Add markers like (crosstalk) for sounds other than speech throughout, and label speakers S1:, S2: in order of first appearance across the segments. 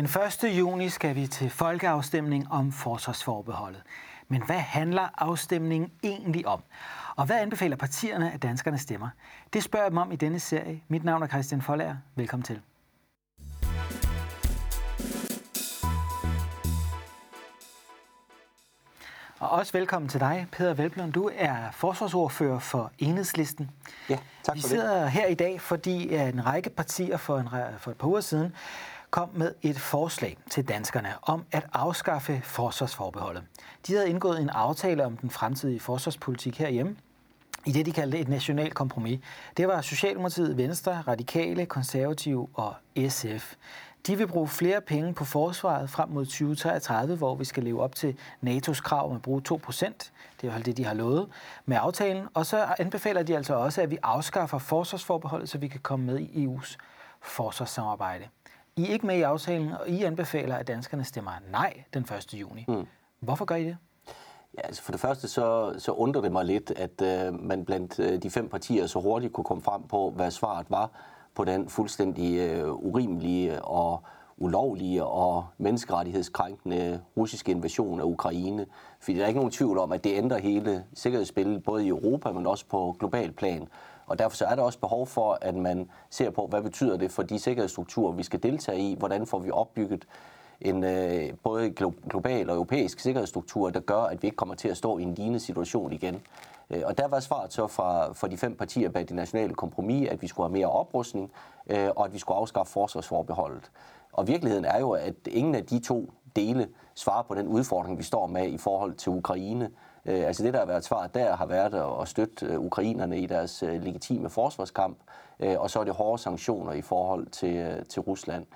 S1: Den 1. juni skal vi til folkeafstemning om forsvarsforbeholdet. Men hvad handler afstemningen egentlig om? Og hvad anbefaler partierne, at danskerne stemmer? Det spørger jeg dem om i denne serie. Mit navn er Christian Folager. Velkommen til. Og også velkommen til dig, Peter Velblom. Du er forsvarsordfører for Enhedslisten.
S2: Ja, tak for
S1: Vi
S2: det.
S1: sidder her i dag, fordi en række partier for, en, for et par uger siden kom med et forslag til danskerne om at afskaffe forsvarsforbeholdet. De havde indgået en aftale om den fremtidige forsvarspolitik herhjemme, i det, de kaldte et nationalt kompromis. Det var Socialdemokratiet, Venstre, Radikale, Konservative og SF. De vil bruge flere penge på forsvaret frem mod 2033, hvor vi skal leve op til NATO's krav om at bruge 2 procent. Det er jo det, de har lovet med aftalen. Og så anbefaler de altså også, at vi afskaffer forsvarsforbeholdet, så vi kan komme med i EU's forsvarssamarbejde. I er ikke med i aftalen, og I anbefaler, at danskerne stemmer nej den 1. juni. Mm. Hvorfor gør I det?
S2: Ja, altså for det første så, så undrer det mig lidt, at øh, man blandt øh, de fem partier så hurtigt kunne komme frem på, hvad svaret var på den fuldstændig øh, urimelige og ulovlige og menneskerettighedskrænkende russiske invasion af Ukraine. Fordi der er ikke nogen tvivl om, at det ændrer hele sikkerhedsbilledet, både i Europa, men også på global plan. Og derfor så er der også behov for, at man ser på, hvad betyder det for de sikkerhedsstrukturer, vi skal deltage i, hvordan får vi opbygget en øh, både global og europæisk sikkerhedsstruktur, der gør, at vi ikke kommer til at stå i en lignende situation igen. Øh, og der var svaret så fra, fra de fem partier bag det nationale kompromis, at vi skulle have mere oprustning, øh, og at vi skulle afskaffe forsvarsforbeholdet. Og virkeligheden er jo, at ingen af de to dele svarer på den udfordring, vi står med i forhold til Ukraine. Øh, altså det, der har været svaret der, har været at støtte øh, ukrainerne i deres øh, legitime forsvarskamp, øh, og så er det hårde sanktioner i forhold til, til Rusland.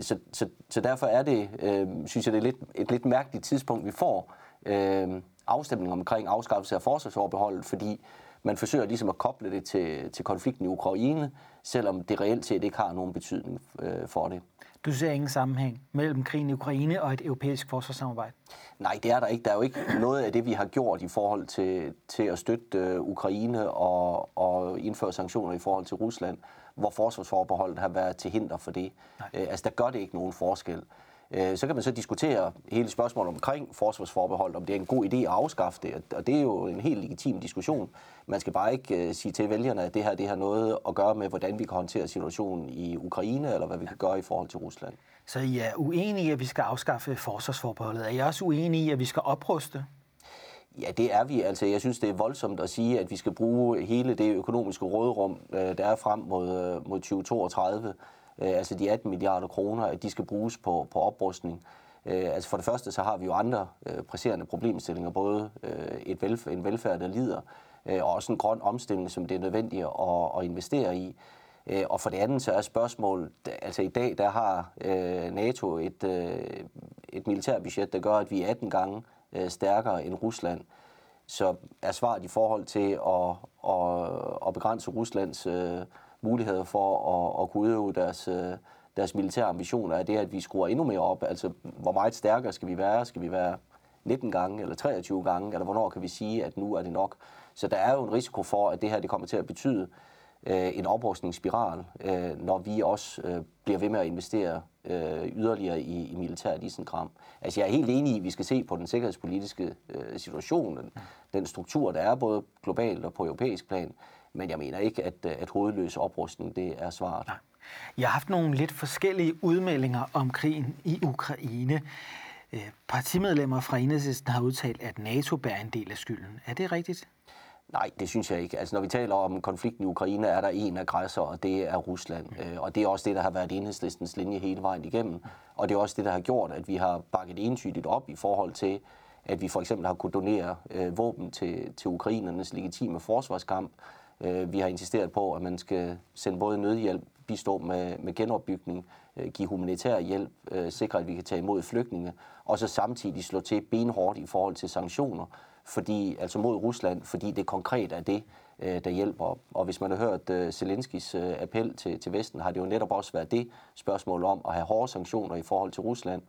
S2: Så, så, så derfor er det, øh, synes jeg, det er lidt, et lidt mærkeligt tidspunkt, vi får øh, afstemning omkring afskaffelse af forsvarsforbeholdet, fordi man forsøger ligesom at koble det til, til konflikten i Ukraine, selvom det reelt set ikke har nogen betydning øh, for det.
S1: Du ser ingen sammenhæng mellem krigen i Ukraine og et europæisk forsvarssamarbejde?
S2: Nej, det er der ikke. Der er jo ikke noget af det, vi har gjort i forhold til, til at støtte øh, Ukraine og, og indføre sanktioner i forhold til Rusland, hvor forsvarsforbeholdet har været til hinder for det. Øh, altså, der gør det ikke nogen forskel. Øh, så kan man så diskutere hele spørgsmålet omkring forsvarsforbehold, om det er en god idé at afskaffe det, og det er jo en helt legitim diskussion. Man skal bare ikke uh, sige til vælgerne, at det her det har noget at gøre med, hvordan vi kan håndtere situationen i Ukraine, eller hvad vi kan gøre i forhold til Rusland.
S1: Så I er uenige i, at vi skal afskaffe forsvarsforbeholdet. Er I også uenige i, at vi skal opruste?
S2: Ja, det er vi. Altså, jeg synes, det er voldsomt at sige, at vi skal bruge hele det økonomiske råderum, øh, der er frem mod, mod 2032, øh, altså de 18 milliarder kroner, at de skal bruges på, på oprustning. Øh, altså for det første, så har vi jo andre øh, presserende problemstillinger, både øh, et velfærd, en velfærd, der lider, øh, og også en grøn omstilling, som det er nødvendigt at, at investere i. Øh, og for det andet, så er spørgsmålet, altså i dag, der har øh, NATO et, øh, et militærbudget, der gør, at vi er 18 gange øh, stærkere end Rusland. Så er svaret i forhold til at, at, at begrænse Ruslands øh, muligheder for at, at kunne udøve deres, øh, deres militære ambitioner, er det, at vi skruer endnu mere op. Altså, hvor meget stærkere skal vi være? Skal vi være 19 gange eller 23 gange? Eller hvornår kan vi sige, at nu er det nok? Så der er jo en risiko for, at det her det kommer til at betyde øh, en oprustningsspiral, øh, når vi også øh, bliver ved med at investere øh, yderligere i, i militært isenkram. Altså jeg er helt enig i, at vi skal se på den sikkerhedspolitiske øh, situation, den, den struktur, der er både globalt og på europæisk plan, men jeg mener ikke, at, at hovedløs oprustning det er svaret. Nej.
S1: Jeg har haft nogle lidt forskellige udmeldinger om krigen i Ukraine. Øh, partimedlemmer fra Enhedslisten har udtalt, at NATO bærer en del af skylden. Er det rigtigt?
S2: Nej, det synes jeg ikke. Altså, når vi taler om konflikten i Ukraine, er der en aggressor, og det er Rusland. Mm. Og det er også det, der har været enhedslistens linje hele vejen igennem. Og det er også det, der har gjort, at vi har bakket entydigt op i forhold til, at vi for eksempel har kunnet donere øh, våben til, til ukrainernes legitime forsvarskamp. Øh, vi har insisteret på, at man skal sende både nødhjælp, bistå med, med genopbygning, øh, give humanitær hjælp, øh, sikre, at vi kan tage imod flygtninge, og så samtidig slå til benhårdt i forhold til sanktioner, fordi, altså mod Rusland, fordi det konkret er det, øh, der hjælper. Og hvis man har hørt øh, Zelenskis øh, appel til, til Vesten, har det jo netop også været det spørgsmål om at have hårde sanktioner i forhold til Rusland,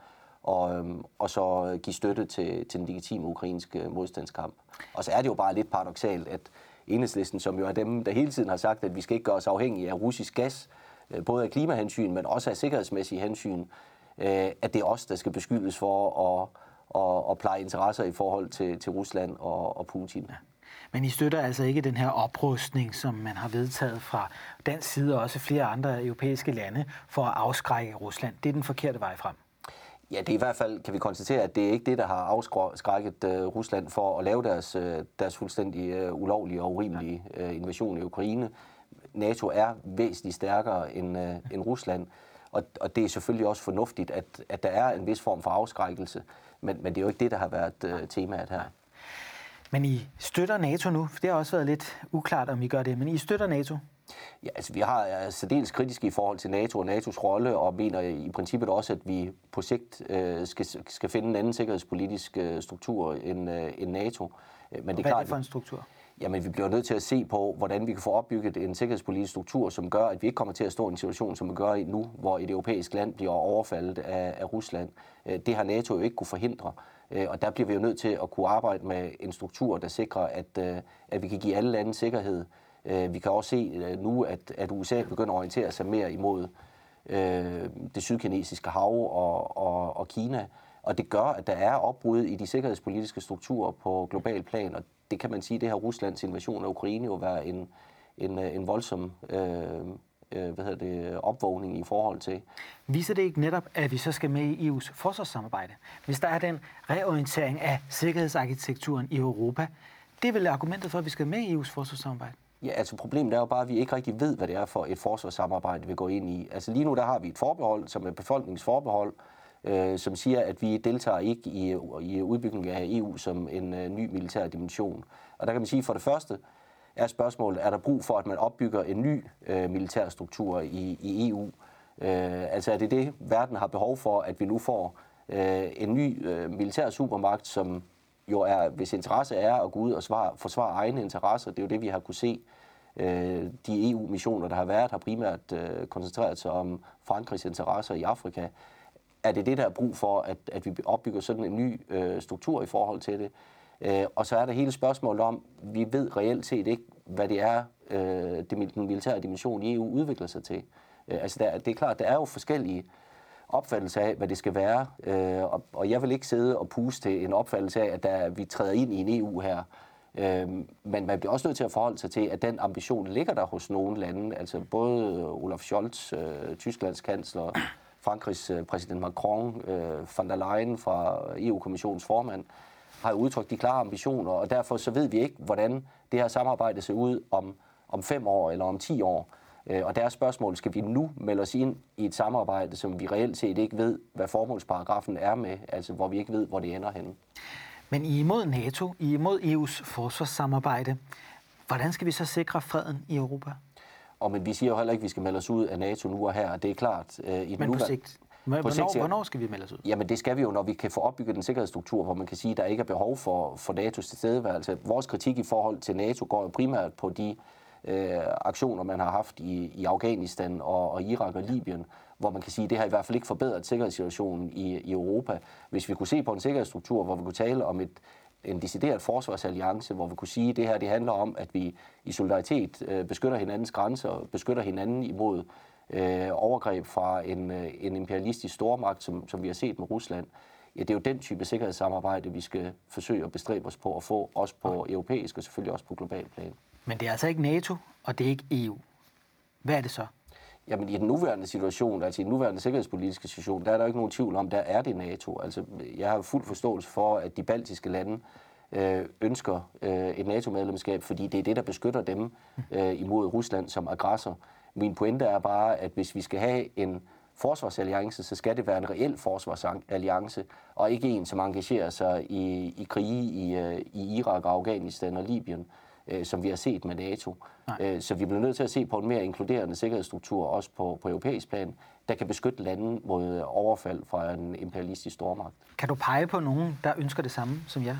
S2: og, øhm, og så give støtte til, til den legitime ukrainske modstandskamp. Og så er det jo bare lidt paradoxalt, at enhedslisten, som jo er dem, der hele tiden har sagt, at vi skal ikke gøre os afhængige af russisk gas, øh, både af klimahensyn, men også af sikkerhedsmæssige hensyn, øh, at det er os, der skal beskyldes for at, at, at pleje interesser i forhold til, til Rusland og, og Putin. Ja.
S1: Men I støtter altså ikke den her oprustning, som man har vedtaget fra dansk side og også flere andre europæiske lande for at afskrække Rusland. Det er den forkerte vej frem.
S2: Ja, det er i hvert fald, kan vi konstatere, at det er ikke det, der har afskrækket uh, Rusland for at lave deres, uh, deres fuldstændig uh, ulovlige og urimelige uh, invasion i Ukraine. NATO er væsentligt stærkere end, uh, end Rusland, og, og det er selvfølgelig også fornuftigt, at, at der er en vis form for afskrækkelse, men, men det er jo ikke det, der har været uh, temaet her.
S1: Men I støtter NATO nu, for det har også været lidt uklart, om I gør det, men I støtter NATO?
S2: Ja, altså vi har er særdeles kritiske i forhold til NATO og NATO's rolle, og mener i princippet også, at vi på sigt øh, skal, skal finde en anden sikkerhedspolitisk øh, struktur end, øh, end NATO.
S1: Men det er Hvad klart, er det for en struktur?
S2: Jamen, vi bliver nødt til at se på, hvordan vi kan få opbygget en sikkerhedspolitisk struktur, som gør, at vi ikke kommer til at stå i en situation, som vi gør i nu, hvor et europæisk land bliver overfaldet af, af Rusland. Øh, det har NATO jo ikke kunne forhindre. Øh, og der bliver vi jo nødt til at kunne arbejde med en struktur, der sikrer, at, øh, at vi kan give alle lande sikkerhed. Øh, vi kan også se øh, nu, at, at USA begynder at orientere sig mere imod øh, det sydkinesiske hav og, og, og Kina. Og det gør, at der er opbrud i de sikkerhedspolitiske strukturer på global plan, og det kan man sige, det her Ruslands invasion af Ukraine jo være en, en, øh, en voldsom øh, hvad hedder det, opvågning i forhold til.
S1: Viser det ikke netop, at vi så skal med i EU's forsvarssamarbejde? Hvis der er den reorientering af sikkerhedsarkitekturen i Europa, det er vel argumentet for, at vi skal med i EU's forsvarssamarbejde?
S2: Ja, altså problemet er jo bare, at vi ikke rigtig ved, hvad det er for et forsvarssamarbejde, vi går ind i. Altså lige nu der har vi et forbehold, som er befolkningsforbehold, øh, som siger, at vi deltager ikke i, i udbygningen af EU som en øh, ny militær dimension. Og der kan man sige, for det første, er spørgsmålet, er der brug for, at man opbygger en ny øh, militær struktur i, i EU? Øh, altså er det det, verden har behov for, at vi nu får øh, en ny øh, militær supermagt, som jo er, hvis interesse er at gå ud og svare, forsvare egne interesser, det er jo det, vi har kunne se. Øh, de EU-missioner, der har været, har primært øh, koncentreret sig om Frankrigs interesser i Afrika. Er det det, der er brug for, at, at vi opbygger sådan en ny øh, struktur i forhold til det? Øh, og så er der hele spørgsmålet om, vi ved reelt set ikke, hvad det er, øh, den militære dimension i EU udvikler sig til. Øh, altså der, det er klart, der er jo forskellige opfattelse af, hvad det skal være, øh, og, og jeg vil ikke sidde og puste til en opfattelse af, at der, vi træder ind i en EU her. Øh, men man bliver også nødt til at forholde sig til, at den ambition ligger der hos nogle lande, altså både øh, Olaf Scholz, øh, Tysklands kansler, Frankrigs øh, præsident Macron, øh, van der Leyen fra EU-kommissionens formand, har udtrykt de klare ambitioner, og derfor så ved vi ikke, hvordan det her samarbejde ser ud om, om fem år eller om ti år. Øh, og deres spørgsmål, skal vi nu melde os ind i et samarbejde, som vi reelt set ikke ved, hvad formålsparagrafen er med, altså hvor vi ikke ved, hvor det ender henne.
S1: Men I er imod NATO, I er imod EU's forsvarssamarbejde. Hvordan skal vi så sikre freden i Europa?
S2: Og men vi siger jo heller ikke, at vi skal melde os ud af NATO nu og her. Det er klart.
S1: Øh, i men på sigt? Hvornår, sigt, hvornår skal vi melde os ud?
S2: Jamen det skal vi jo, når vi kan få opbygget en sikkerhedsstruktur, hvor man kan sige, at der ikke er behov for, for NATO's tilstedeværelse. Vores kritik i forhold til NATO går jo primært på de øh, aktioner, man har haft i, i Afghanistan og, og Irak og Libyen, hvor man kan sige, at det har i hvert fald ikke forbedret sikkerhedssituationen i, i Europa. Hvis vi kunne se på en sikkerhedsstruktur, hvor vi kunne tale om et, en decideret forsvarsalliance, hvor vi kunne sige, at det her det handler om, at vi i solidaritet øh, beskytter hinandens grænser, og beskytter hinanden imod øh, overgreb fra en, øh, en imperialistisk stormagt, som, som vi har set med Rusland. Ja, det er jo den type sikkerhedssamarbejde, vi skal forsøge at bestræbe os på at få, også på europæisk og selvfølgelig også på global plan.
S1: Men det er altså ikke NATO, og det er ikke EU. Hvad er det så?
S2: Jamen i den nuværende situation, altså i den nuværende sikkerhedspolitiske situation, der er der ikke nogen tvivl om, der er det NATO. Altså jeg har fuld forståelse for, at de baltiske lande øh, ønsker øh, et NATO-medlemskab, fordi det er det, der beskytter dem øh, imod Rusland som aggressor. Min pointe er bare, at hvis vi skal have en forsvarsalliance, så skal det være en reel forsvarsalliance, og ikke en, som engagerer sig i, i krige i, øh, i Irak, Afghanistan og Libyen, øh, som vi har set med NATO. Nej. Øh, så vi bliver nødt til at se på en mere inkluderende sikkerhedsstruktur, også på, på europæisk plan, der kan beskytte landet mod overfald fra en imperialistisk stormagt.
S1: Kan du pege på nogen, der ønsker det samme som jer?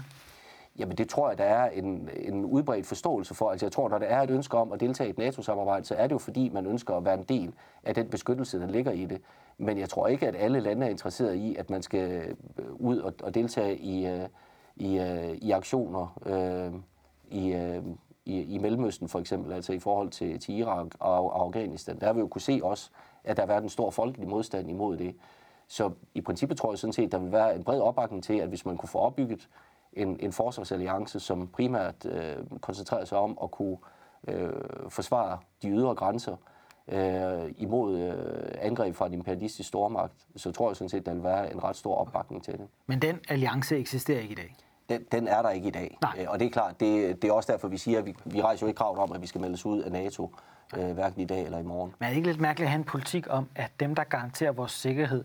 S2: Jamen det tror jeg, der er en, en udbredt forståelse for. Altså jeg tror, når der er et ønske om at deltage i et NATO-samarbejde, så er det jo fordi, man ønsker at være en del af den beskyttelse, der ligger i det. Men jeg tror ikke, at alle lande er interesseret i, at man skal øh, ud og, og deltage i, øh, i, øh, i aktioner øh, i, øh, i, i Mellemøsten for eksempel, altså i forhold til, til Irak og, og Afghanistan. Der har vi jo kunne se også, at der har været en stor folkelig modstand imod det. Så i princippet tror jeg sådan set, der vil være en bred opbakning til, at hvis man kunne få opbygget en, en forsvarsalliance, som primært øh, koncentrerer sig om at kunne øh, forsvare de ydre grænser øh, imod øh, angreb fra en imperialistisk stormagt, så tror jeg sådan set, der vil være en ret stor opbakning til det.
S1: Men den alliance eksisterer ikke i dag?
S2: Den, den er der ikke i dag. Nej. Øh, og det er klart, det, det er også derfor, vi siger, at vi, vi rejser jo ikke krav om, at vi skal meldes ud af NATO, øh, hverken i dag eller i morgen.
S1: Men er det ikke lidt mærkeligt at have en politik om, at dem, der garanterer vores sikkerhed,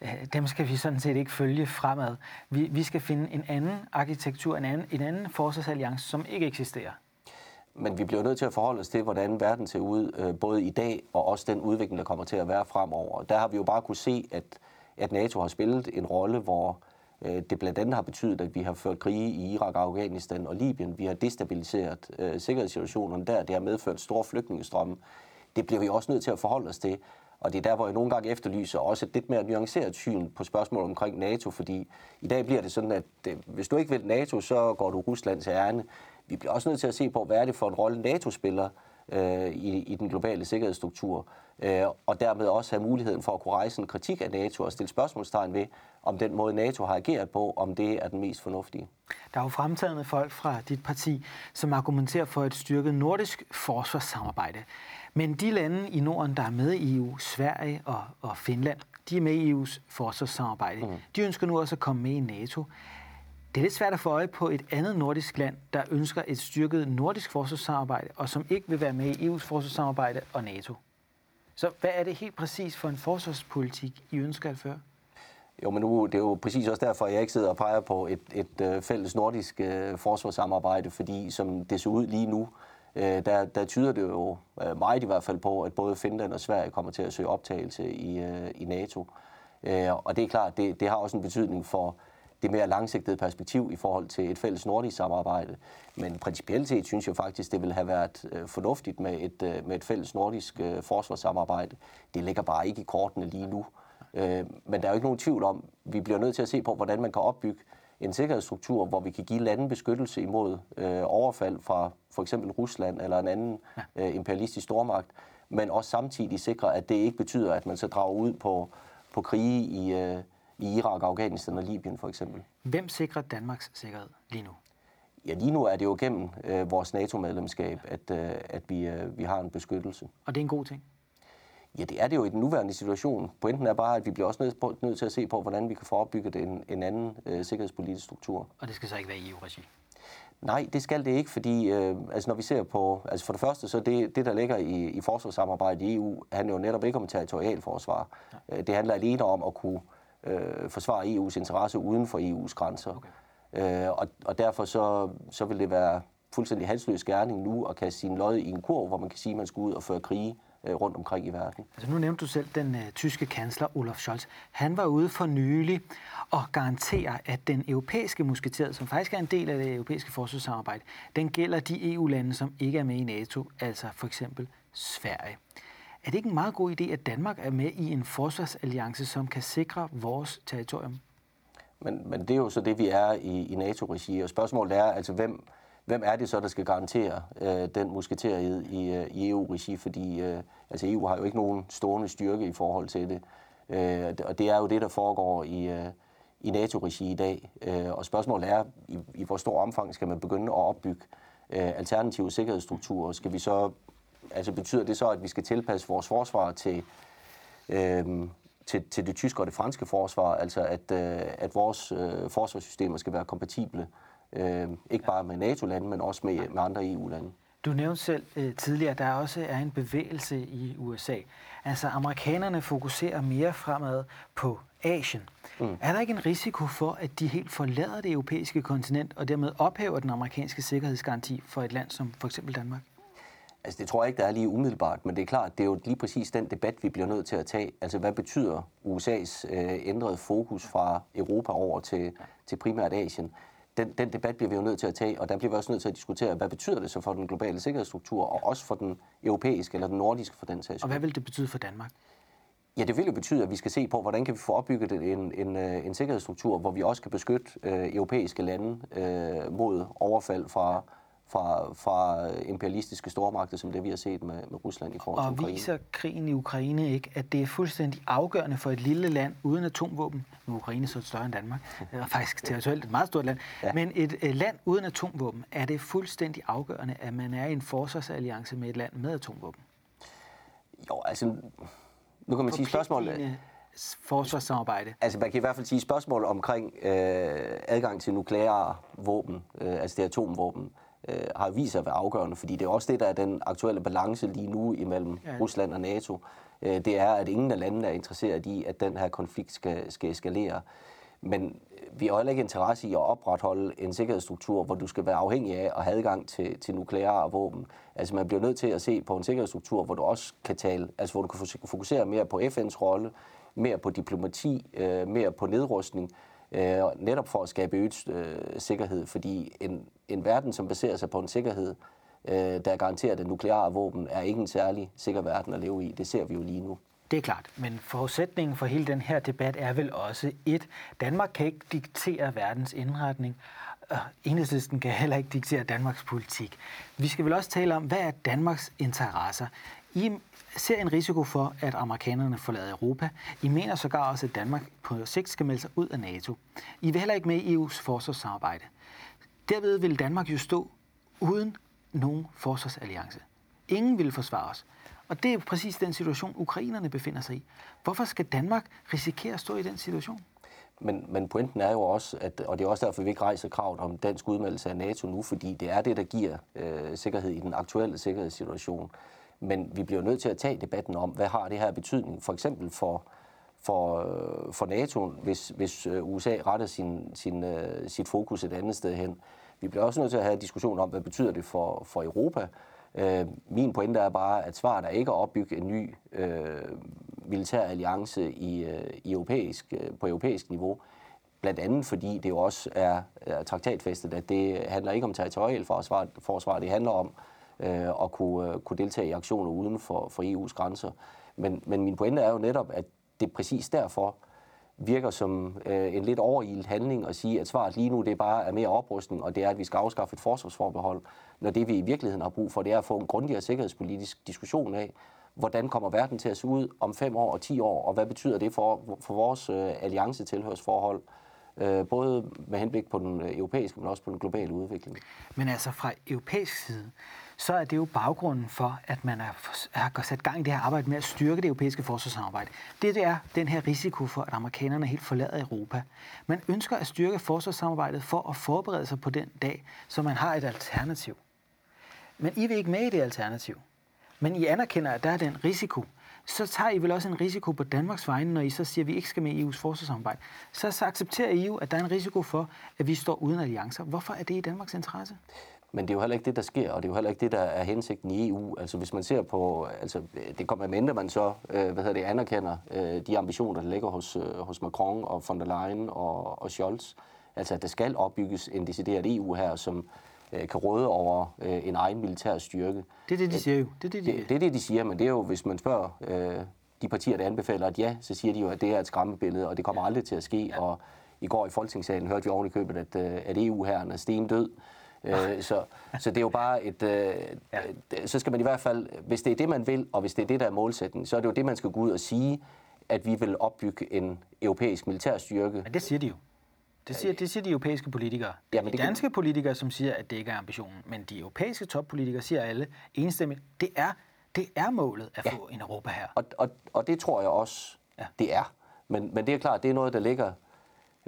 S1: øh, dem skal vi sådan set ikke følge fremad. Vi, vi skal finde en anden arkitektur, en anden, en anden forsvarsalliance, som ikke eksisterer.
S2: Men vi bliver nødt til at forholde os til, hvordan verden ser ud, øh, både i dag og også den udvikling, der kommer til at være fremover. Der har vi jo bare kunne se, at, at NATO har spillet en rolle, hvor Øh, det blandt andet har betydet, at vi har ført krige i Irak, Afghanistan og Libyen. Vi har destabiliseret øh, sikkerhedssituationen der. Det har medført store flygtningestrømme. Det bliver vi også nødt til at forholde os til. Og det er der, hvor jeg nogle gange efterlyser også et lidt mere nuanceret syn på spørgsmålet omkring NATO, fordi i dag bliver det sådan, at øh, hvis du ikke vil NATO, så går du Rusland til ærne. Vi bliver også nødt til at se på, hvad er det for en rolle NATO spiller øh, i, i den globale sikkerhedsstruktur, øh, og dermed også have muligheden for at kunne rejse en kritik af NATO og stille spørgsmålstegn ved, om den måde NATO har ageret på, om det er den mest fornuftige.
S1: Der er jo fremtagende folk fra dit parti, som argumenterer for et styrket nordisk forsvarssamarbejde. Men de lande i Norden, der er med i EU, Sverige og, og Finland, de er med i EU's forsvarssamarbejde. Mm. De ønsker nu også at komme med i NATO. Det er lidt svært at få øje på et andet nordisk land, der ønsker et styrket nordisk forsvarssamarbejde, og som ikke vil være med i EU's forsvarssamarbejde og NATO. Så hvad er det helt præcis for en forsvarspolitik, I ønsker at føre?
S2: Jo, men nu, det er jo præcis også derfor, at jeg ikke sidder og peger på et, et øh, fælles nordisk øh, forsvarssamarbejde, fordi som det ser ud lige nu, øh, der, der tyder det jo øh, meget i hvert fald på, at både Finland og Sverige kommer til at søge optagelse i, øh, i NATO. Øh, og det er klart, det, det har også en betydning for det mere langsigtede perspektiv i forhold til et fælles nordisk samarbejde. Men principielt set synes jeg faktisk, det ville have været øh, fornuftigt med et, øh, med et fælles nordisk øh, forsvarssamarbejde. Det ligger bare ikke i kortene lige nu. Øh, men der er jo ikke nogen tvivl om, vi bliver nødt til at se på, hvordan man kan opbygge en sikkerhedsstruktur, hvor vi kan give lande beskyttelse imod øh, overfald fra for eksempel Rusland eller en anden øh, imperialistisk stormagt, men også samtidig sikre, at det ikke betyder, at man så drager ud på, på krige i, øh, i Irak, Afghanistan og Libyen for eksempel.
S1: Hvem sikrer Danmarks sikkerhed lige nu?
S2: Ja, lige nu er det jo gennem øh, vores NATO-medlemskab, at, øh, at vi, øh, vi har en beskyttelse.
S1: Og det er en god ting?
S2: Ja, det er det jo i den nuværende situation. Pointen er bare, at vi bliver også nødt, nødt til at se på, hvordan vi kan få opbygget en, en anden øh, sikkerhedspolitisk struktur.
S1: Og det skal så ikke være i EU-regi?
S2: Nej, det skal det ikke, fordi øh, altså når vi ser på, altså for det første, så det, det der ligger i, i forsvarssamarbejdet i EU, handler jo netop ikke om territorialforsvar. Ja. Øh, det handler alene om at kunne øh, forsvare EU's interesse uden for EU's grænser. Okay. Øh, og, og derfor så, så vil det være fuldstændig halsløs gerning nu at kaste sin lod i en kurv, hvor man kan sige, at man skal ud og føre krige øh, rundt omkring i verden.
S1: Altså nu nævnte du selv den uh, tyske kansler Olaf Scholz. Han var ude for nylig og garanterer, at den europæiske musketeret, som faktisk er en del af det europæiske forsvarssamarbejde, den gælder de EU-lande, som ikke er med i NATO, altså for eksempel Sverige. Er det ikke en meget god idé, at Danmark er med i en forsvarsalliance, som kan sikre vores territorium?
S2: Men, men det er jo så det, vi er i, i NATO-regi, og spørgsmålet er, altså hvem, hvem er det så, der skal garantere øh, den musketeriet i, øh, i EU-regi? Fordi øh, altså EU har jo ikke nogen stående styrke i forhold til det. Øh, og det er jo det, der foregår i, øh, i NATO-regi i dag. Øh, og spørgsmålet er, i, i hvor stor omfang skal man begynde at opbygge øh, alternative sikkerhedsstrukturer? Skal vi så, altså betyder det så, at vi skal tilpasse vores forsvar til, øh, til, til det tyske og det franske forsvar? Altså at, øh, at vores øh, forsvarssystemer skal være kompatible Øh, ikke bare med NATO-lande, men også med, med andre EU-lande.
S1: Du nævnte selv øh, tidligere, at der også er en bevægelse i USA. Altså amerikanerne fokuserer mere fremad på Asien. Mm. Er der ikke en risiko for, at de helt forlader det europæiske kontinent og dermed ophæver den amerikanske sikkerhedsgaranti for et land som for eksempel Danmark?
S2: Altså det tror jeg ikke, der er lige umiddelbart, men det er klart, det er jo lige præcis den debat, vi bliver nødt til at tage. Altså hvad betyder USA's øh, ændrede fokus fra Europa over til, til primært Asien? den, den debat bliver vi jo nødt til at tage, og der bliver vi også nødt til at diskutere, hvad betyder det så for den globale sikkerhedsstruktur, og også for den europæiske eller den nordiske for den sags
S1: Og hvad vil det betyde for Danmark?
S2: Ja, det vil jo betyde, at vi skal se på, hvordan kan vi få opbygget en, en, øh, en sikkerhedsstruktur, hvor vi også kan beskytte øh, europæiske lande øh, mod overfald fra, fra, fra imperialistiske stormagter, som det vi har set med, med Rusland i forhold til
S1: Ukraine. Og viser krigen i Ukraine ikke, at det er fuldstændig afgørende for et lille land uden atomvåben, nu er Ukraine så større end Danmark, (laughs) er faktisk territorialt et meget stort land, ja. men et, et land uden atomvåben, er det fuldstændig afgørende, at man er i en forsvarsalliance med et land med atomvåben?
S2: Jo, altså, nu kan man sige spørgsmålet
S1: forsvarssamarbejde?
S2: Altså man kan i hvert fald sige spørgsmål omkring øh, adgang til nukleare våben, øh, altså det atomvåben, øh, har vist sig at være afgørende, fordi det er også det, der er den aktuelle balance lige nu imellem ja. Rusland og NATO. Øh, det er, at ingen af landene er interesseret i, at den her konflikt skal, skal eskalere. Men vi har heller ikke interesse i at opretholde en sikkerhedsstruktur, hvor du skal være afhængig af at have adgang til, til nukleare våben. Altså man bliver nødt til at se på en sikkerhedsstruktur, hvor du også kan tale, altså hvor du kan fokusere mere på FN's rolle, mere på diplomati, øh, mere på nedrustning, øh, netop for at skabe øget øh, sikkerhed, fordi en, en verden, som baserer sig på en sikkerhed, øh, der garanterer, at nukleare våben er ikke en særlig sikker verden at leve i. Det ser vi jo lige nu.
S1: Det er klart, men forudsætningen for hele den her debat er vel også et, Danmark kan ikke diktere verdens indretning, og enhedslisten kan heller ikke diktere Danmarks politik. Vi skal vel også tale om, hvad er Danmarks interesser? I ser en risiko for, at amerikanerne forlader Europa. I mener sågar også, at Danmark på sigt skal melde sig ud af NATO. I vil heller ikke med i EU's forsvarssamarbejde. Derved vil Danmark jo stå uden nogen forsvarsalliance. Ingen vil forsvare os. Og det er præcis den situation, ukrainerne befinder sig i. Hvorfor skal Danmark risikere at stå i den situation?
S2: Men, men pointen er jo også, at, og det er også derfor, vi ikke rejser kravet om dansk udmeldelse af NATO nu, fordi det er det, der giver øh, sikkerhed i den aktuelle sikkerhedssituation. Men vi bliver nødt til at tage debatten om, hvad har det her betydning, for eksempel for, for, øh, for NATO, hvis, hvis øh, USA retter sin, sin, øh, sit fokus et andet sted hen. Vi bliver også nødt til at have en diskussion om, hvad betyder det for, for Europa. Øh, min pointe er bare, at svaret er ikke at opbygge en ny øh, militær alliance i, øh, i europæisk, øh, på europæisk niveau. Blandt andet fordi det jo også er, er traktatfæstet, at det handler ikke om territorielt forsvar, forsvar det handler om øh, at kunne, øh, kunne deltage i aktioner uden for, for EU's grænser. Men, men min pointe er jo netop, at det præcis derfor virker som øh, en lidt overilet handling at sige, at svaret lige nu det bare er mere oprustning, og det er, at vi skal afskaffe et forsvarsforbehold, når det vi i virkeligheden har brug for, det er at få en grundigere sikkerhedspolitisk diskussion af, hvordan kommer verden til at se ud om fem år og ti år, og hvad betyder det for, for vores øh, alliancetilhørsforhold, øh, både med henblik på den øh, europæiske, men også på den globale udvikling.
S1: Men altså fra europæisk side, så er det jo baggrunden for, at man har sat gang i det her arbejde med at styrke det europæiske forsvarssamarbejde. Det det er den her risiko for, at amerikanerne helt forlader Europa. Man ønsker at styrke forsvarssamarbejdet for at forberede sig på den dag, så man har et alternativ. Men I vil ikke med i det alternativ. Men I anerkender, at der er den risiko. Så tager I vel også en risiko på Danmarks vegne, når I så siger, at vi ikke skal med i EU's forsvarssamarbejde. Så, så accepterer I jo, at der er en risiko for, at vi står uden alliancer. Hvorfor er det i Danmarks interesse?
S2: Men det er jo heller ikke det, der sker, og det er jo heller ikke det, der er hensigten i EU. Altså hvis man ser på, altså det kommer med mindre, man så øh, hvad hedder det, anerkender øh, de ambitioner, der ligger hos, øh, hos Macron og von der Leyen og, og Scholz. Altså at der skal opbygges en decideret EU her, som øh, kan råde over øh, en egen militær styrke.
S1: Det er det, de siger jo.
S2: Det er det, de, det, det, er det, de siger, men det er jo, hvis man spørger øh, de partier, der anbefaler at ja, så siger de jo, at det er et skræmmebillede, og det kommer aldrig til at ske. Og i går i Folketingssalen hørte vi oven i købet, at, øh, at EU-herren er stendød. død Øh, så, så det er jo bare et... Øh, ja. Så skal man i hvert fald, hvis det er det, man vil, og hvis det er det, der er målsætningen, så er det jo det, man skal gå ud og sige, at vi vil opbygge en europæisk militærstyrke.
S1: Men det siger de jo. Det siger, det siger de europæiske politikere. Ja, men de danske kan... politikere, som siger, at det ikke er ambitionen. Men de europæiske toppolitikere siger alle enstemmigt, det er, det er målet at ja. få en Europa her.
S2: Og, og, og det tror jeg også, ja. det er. Men, men det er klart, det er noget, der ligger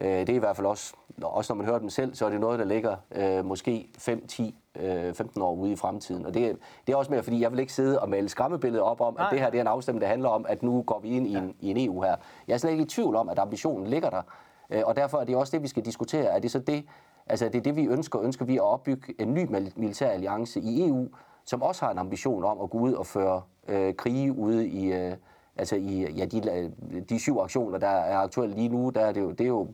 S2: Øh, det er i hvert fald også, også når man hører dem selv, så er det noget, der ligger øh, måske 5, 10, øh, 15 år ude i fremtiden. Og det, det er også mere, fordi jeg vil ikke sidde og male skræmmebilledet op om, at det her det er en afstemning, der handler om, at nu går vi ind i en, ja. i en EU her. Jeg er slet ikke i tvivl om, at ambitionen ligger der. Øh, og derfor er det også det, vi skal diskutere. Er det så det, altså det er det, vi ønsker? Ønsker vi at opbygge en ny militær alliance i EU, som også har en ambition om at gå ud og føre øh, krige ude i... Øh, altså i ja, de, de syv aktioner, der er aktuelle lige nu, der er det, jo, det er jo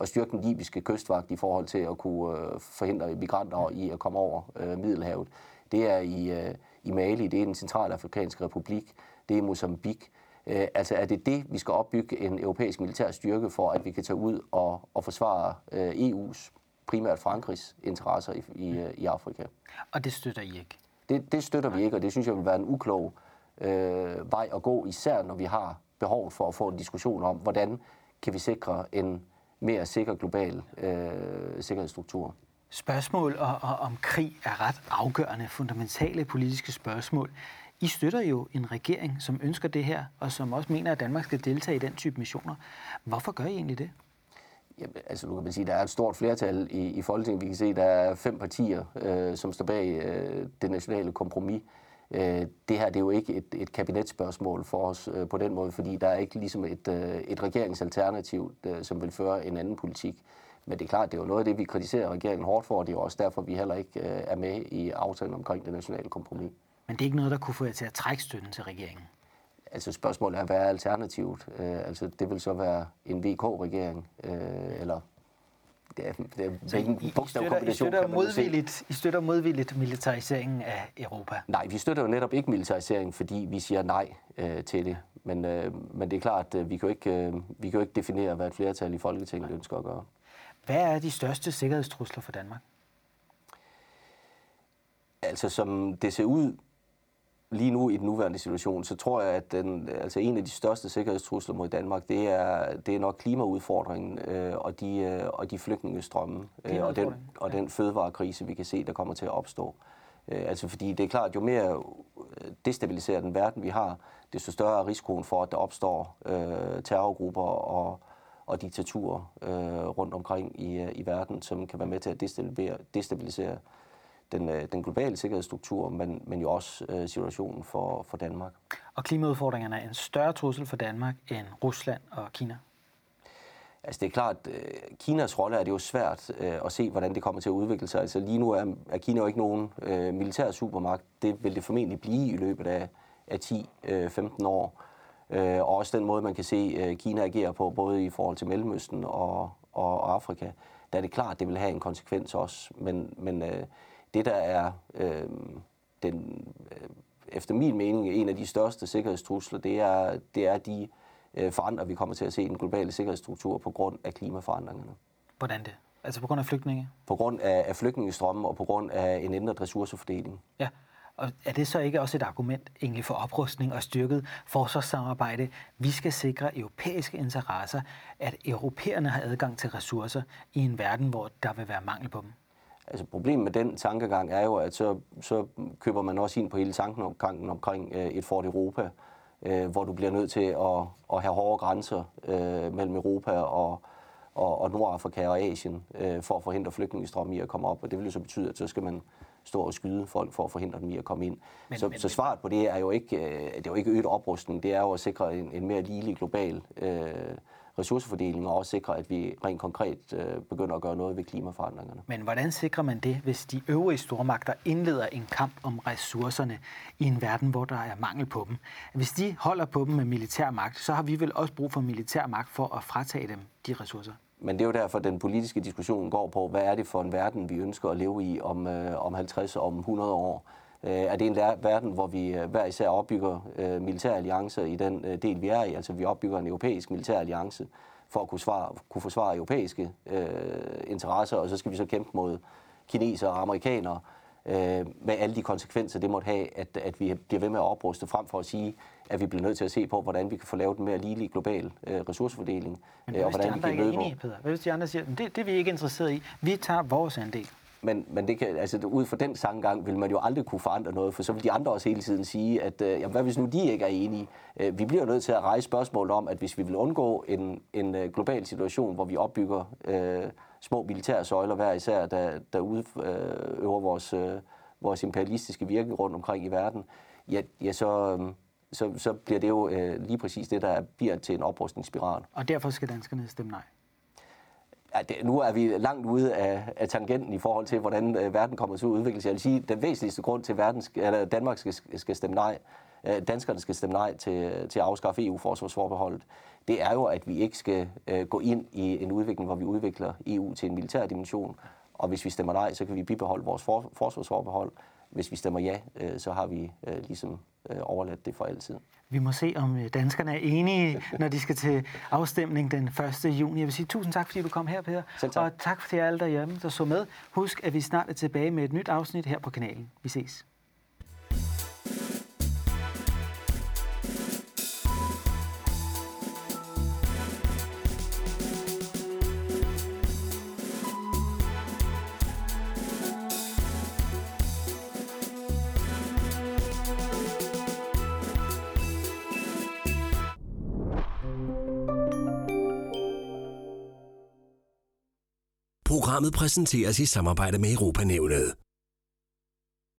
S2: at styrke den libyske kystvagt i forhold til at kunne øh, forhindre migranter i at komme over øh, Middelhavet. Det er i, øh, i Mali, det er den centralafrikanske republik, det er i Mozambique. Øh, altså er det det, vi skal opbygge en europæisk militær styrke for, at vi kan tage ud og, og forsvare øh, EU's primært Frankrigs interesser i, i, i Afrika.
S1: Og det støtter I ikke?
S2: Det, det støtter vi ikke, og det synes jeg vil være en uklog øh, vej at gå, især når vi har behov for at få en diskussion om, hvordan kan vi sikre en mere sikker global øh, sikkerhedsstruktur.
S1: Spørgsmål og, og, om krig er ret afgørende, fundamentale politiske spørgsmål. I støtter jo en regering, som ønsker det her, og som også mener, at Danmark skal deltage i den type missioner. Hvorfor gør I egentlig det?
S2: Jamen, altså nu kan man sige, der er et stort flertal i, i Folketinget. Vi kan se, der er fem partier, øh, som står bag øh, det nationale kompromis. Øh, det her det er jo ikke et, et kabinetsspørgsmål for os øh, på den måde, fordi der er ikke ligesom et, øh, et regeringsalternativ, øh, som vil føre en anden politik. Men det er klart, det er jo noget af det, vi kritiserer regeringen hårdt for, og det er jo også derfor, vi heller ikke øh, er med i aftalen omkring det nationale kompromis.
S1: Men det er ikke noget, der kunne få jer til at trække støtten til regeringen?
S2: Altså spørgsmålet er, hvad er alternativet? Øh, altså det vil så være en VK-regering, øh, eller det er, det er
S1: så hvilken bogstavkombination, I støtter, modvilligt, I støtter modvilligt militariseringen af Europa?
S2: Nej, vi støtter jo netop ikke militarisering, fordi vi siger nej øh, til det. Men, øh, men det er klart, at vi kan jo ikke, øh, vi kan jo ikke definere, hvad et flertal i Folketinget ønsker at gøre.
S1: Hvad er de største sikkerhedstrusler for Danmark?
S2: Altså som det ser ud lige nu i den nuværende situation, så tror jeg, at den, altså en af de største sikkerhedstrusler mod Danmark, det er, det er nok klimaudfordringen øh, og, de, øh, og de flygtningestrømme øh, og, den, og den fødevarekrise, vi kan se, der kommer til at opstå. Øh, altså fordi det er klart, jo mere destabiliseret den verden, vi har, desto større er risikoen for, at der opstår øh, terrorgrupper og, og diktaturer øh, rundt omkring i, i verden, som kan være med til at destabilisere, destabilisere den, øh, den globale sikkerhedsstruktur, men, men jo også øh, situationen for, for Danmark.
S1: Og klimaudfordringerne er en større trussel for Danmark end Rusland og Kina?
S2: Altså det er klart, øh, Kinas rolle er det jo svært øh, at se, hvordan det kommer til at udvikle sig. Altså lige nu er, er Kina jo ikke nogen øh, militær supermagt. Det vil det formentlig blive i løbet af, af 10-15 øh, år. Øh, og også den måde, man kan se øh, Kina agere på, både i forhold til Mellemøsten og, og, og Afrika, der er det klart, det vil have en konsekvens også. Men, men øh, det, der er øh, den, øh, efter min mening en af de største sikkerhedstrusler, det er, det er de øh, forandringer, vi kommer til at se i den globale sikkerhedsstruktur på grund af klimaforandringerne.
S1: Hvordan det? Altså på grund af flygtninge?
S2: På grund af, af flygtningestrømmen og på grund af en ændret ressourcefordeling.
S1: Ja, og er det så ikke også et argument egentlig for oprustning og styrket forsvarssamarbejde? Vi skal sikre europæiske interesser, at europæerne har adgang til ressourcer i en verden, hvor der vil være mangel på dem.
S2: Altså problemet med den tankegang er jo, at så, så køber man også ind på hele tanken omkring, omkring øh, et Fort Europa, øh, hvor du bliver nødt til at, at have hårde grænser øh, mellem Europa og, og, og Nordafrika og Asien øh, for at forhindre flygtningestrømme i at komme op. Og det vil jo så betyde, at så skal man stå og skyde folk for at forhindre dem i at komme ind. Men, så, men, så svaret på det er jo ikke, øh, det er jo ikke øget oprustning, det er jo at sikre en, en mere ligelig global øh, ressourcefordeling og også sikre, at vi rent konkret øh, begynder at gøre noget ved klimaforandringerne.
S1: Men hvordan sikrer man det, hvis de øvrige stormagter indleder en kamp om ressourcerne i en verden, hvor der er mangel på dem? Hvis de holder på dem med militær magt, så har vi vel også brug for militær magt for at fratage dem de ressourcer?
S2: Men det er jo derfor, den politiske diskussion går på, hvad er det for en verden, vi ønsker at leve i om, øh, om 50 og om 100 år? Øh, er det en verden, hvor vi øh, hver især opbygger øh, militære alliancer i den øh, del, vi er i? Altså vi opbygger en europæisk militær alliance for at kunne, svare, kunne forsvare europæiske øh, interesser, og så skal vi så kæmpe mod kinesere og amerikanere, øh, med alle de konsekvenser, det måtte have, at, at vi bliver ved med at opruste, frem for at sige, at vi bliver nødt til at se på, hvordan vi kan få lavet en mere ligelig global øh, ressourcefordeling.
S1: Men hvad og hvordan de andre vi kan ikke er enige, Peter? Hvad hvis de andre siger, det, det er vi ikke interesseret i, vi tager vores andel?
S2: Men, men det kan, altså, ud fra den sanggang vil man jo aldrig kunne forandre noget, for så vil de andre også hele tiden sige, at øh, jamen, hvad hvis nu de ikke er enige? Øh, vi bliver nødt til at rejse spørgsmålet om, at hvis vi vil undgå en, en øh, global situation, hvor vi opbygger øh, små militære søjler hver især, der, der udøver øh, vores, øh, vores imperialistiske virke rundt omkring i verden, ja, ja så, øh, så, så bliver det jo øh, lige præcis det, der bliver til en oprustningsspiral.
S1: Og derfor skal danskerne stemme nej?
S2: Ja, det, nu er vi langt ude af, af tangenten i forhold til, hvordan øh, verden kommer til at udvikle sig. Jeg vil sige, den væsentligste grund til, at verden, eller Danmark skal, skal stemme nej, øh, danskerne skal stemme nej til, til at afskaffe EU-forsvarsforbeholdet, det er jo, at vi ikke skal øh, gå ind i en udvikling, hvor vi udvikler EU til en militær dimension. Og hvis vi stemmer nej, så kan vi bibeholde vores for, forsvarsforbehold. Hvis vi stemmer ja, øh, så har vi øh, ligesom øh, overladt det for altid.
S1: Vi må se, om øh, danskerne er enige, når de skal til afstemning den 1. juni. Jeg vil sige tusind tak, fordi du kom her, Per.
S2: Selv tak.
S1: Og tak til alle derhjemme, der så med. Husk, at vi snart er tilbage med et nyt afsnit her på kanalen. Vi ses.
S3: Programmet præsenteres i samarbejde med Europanævnet.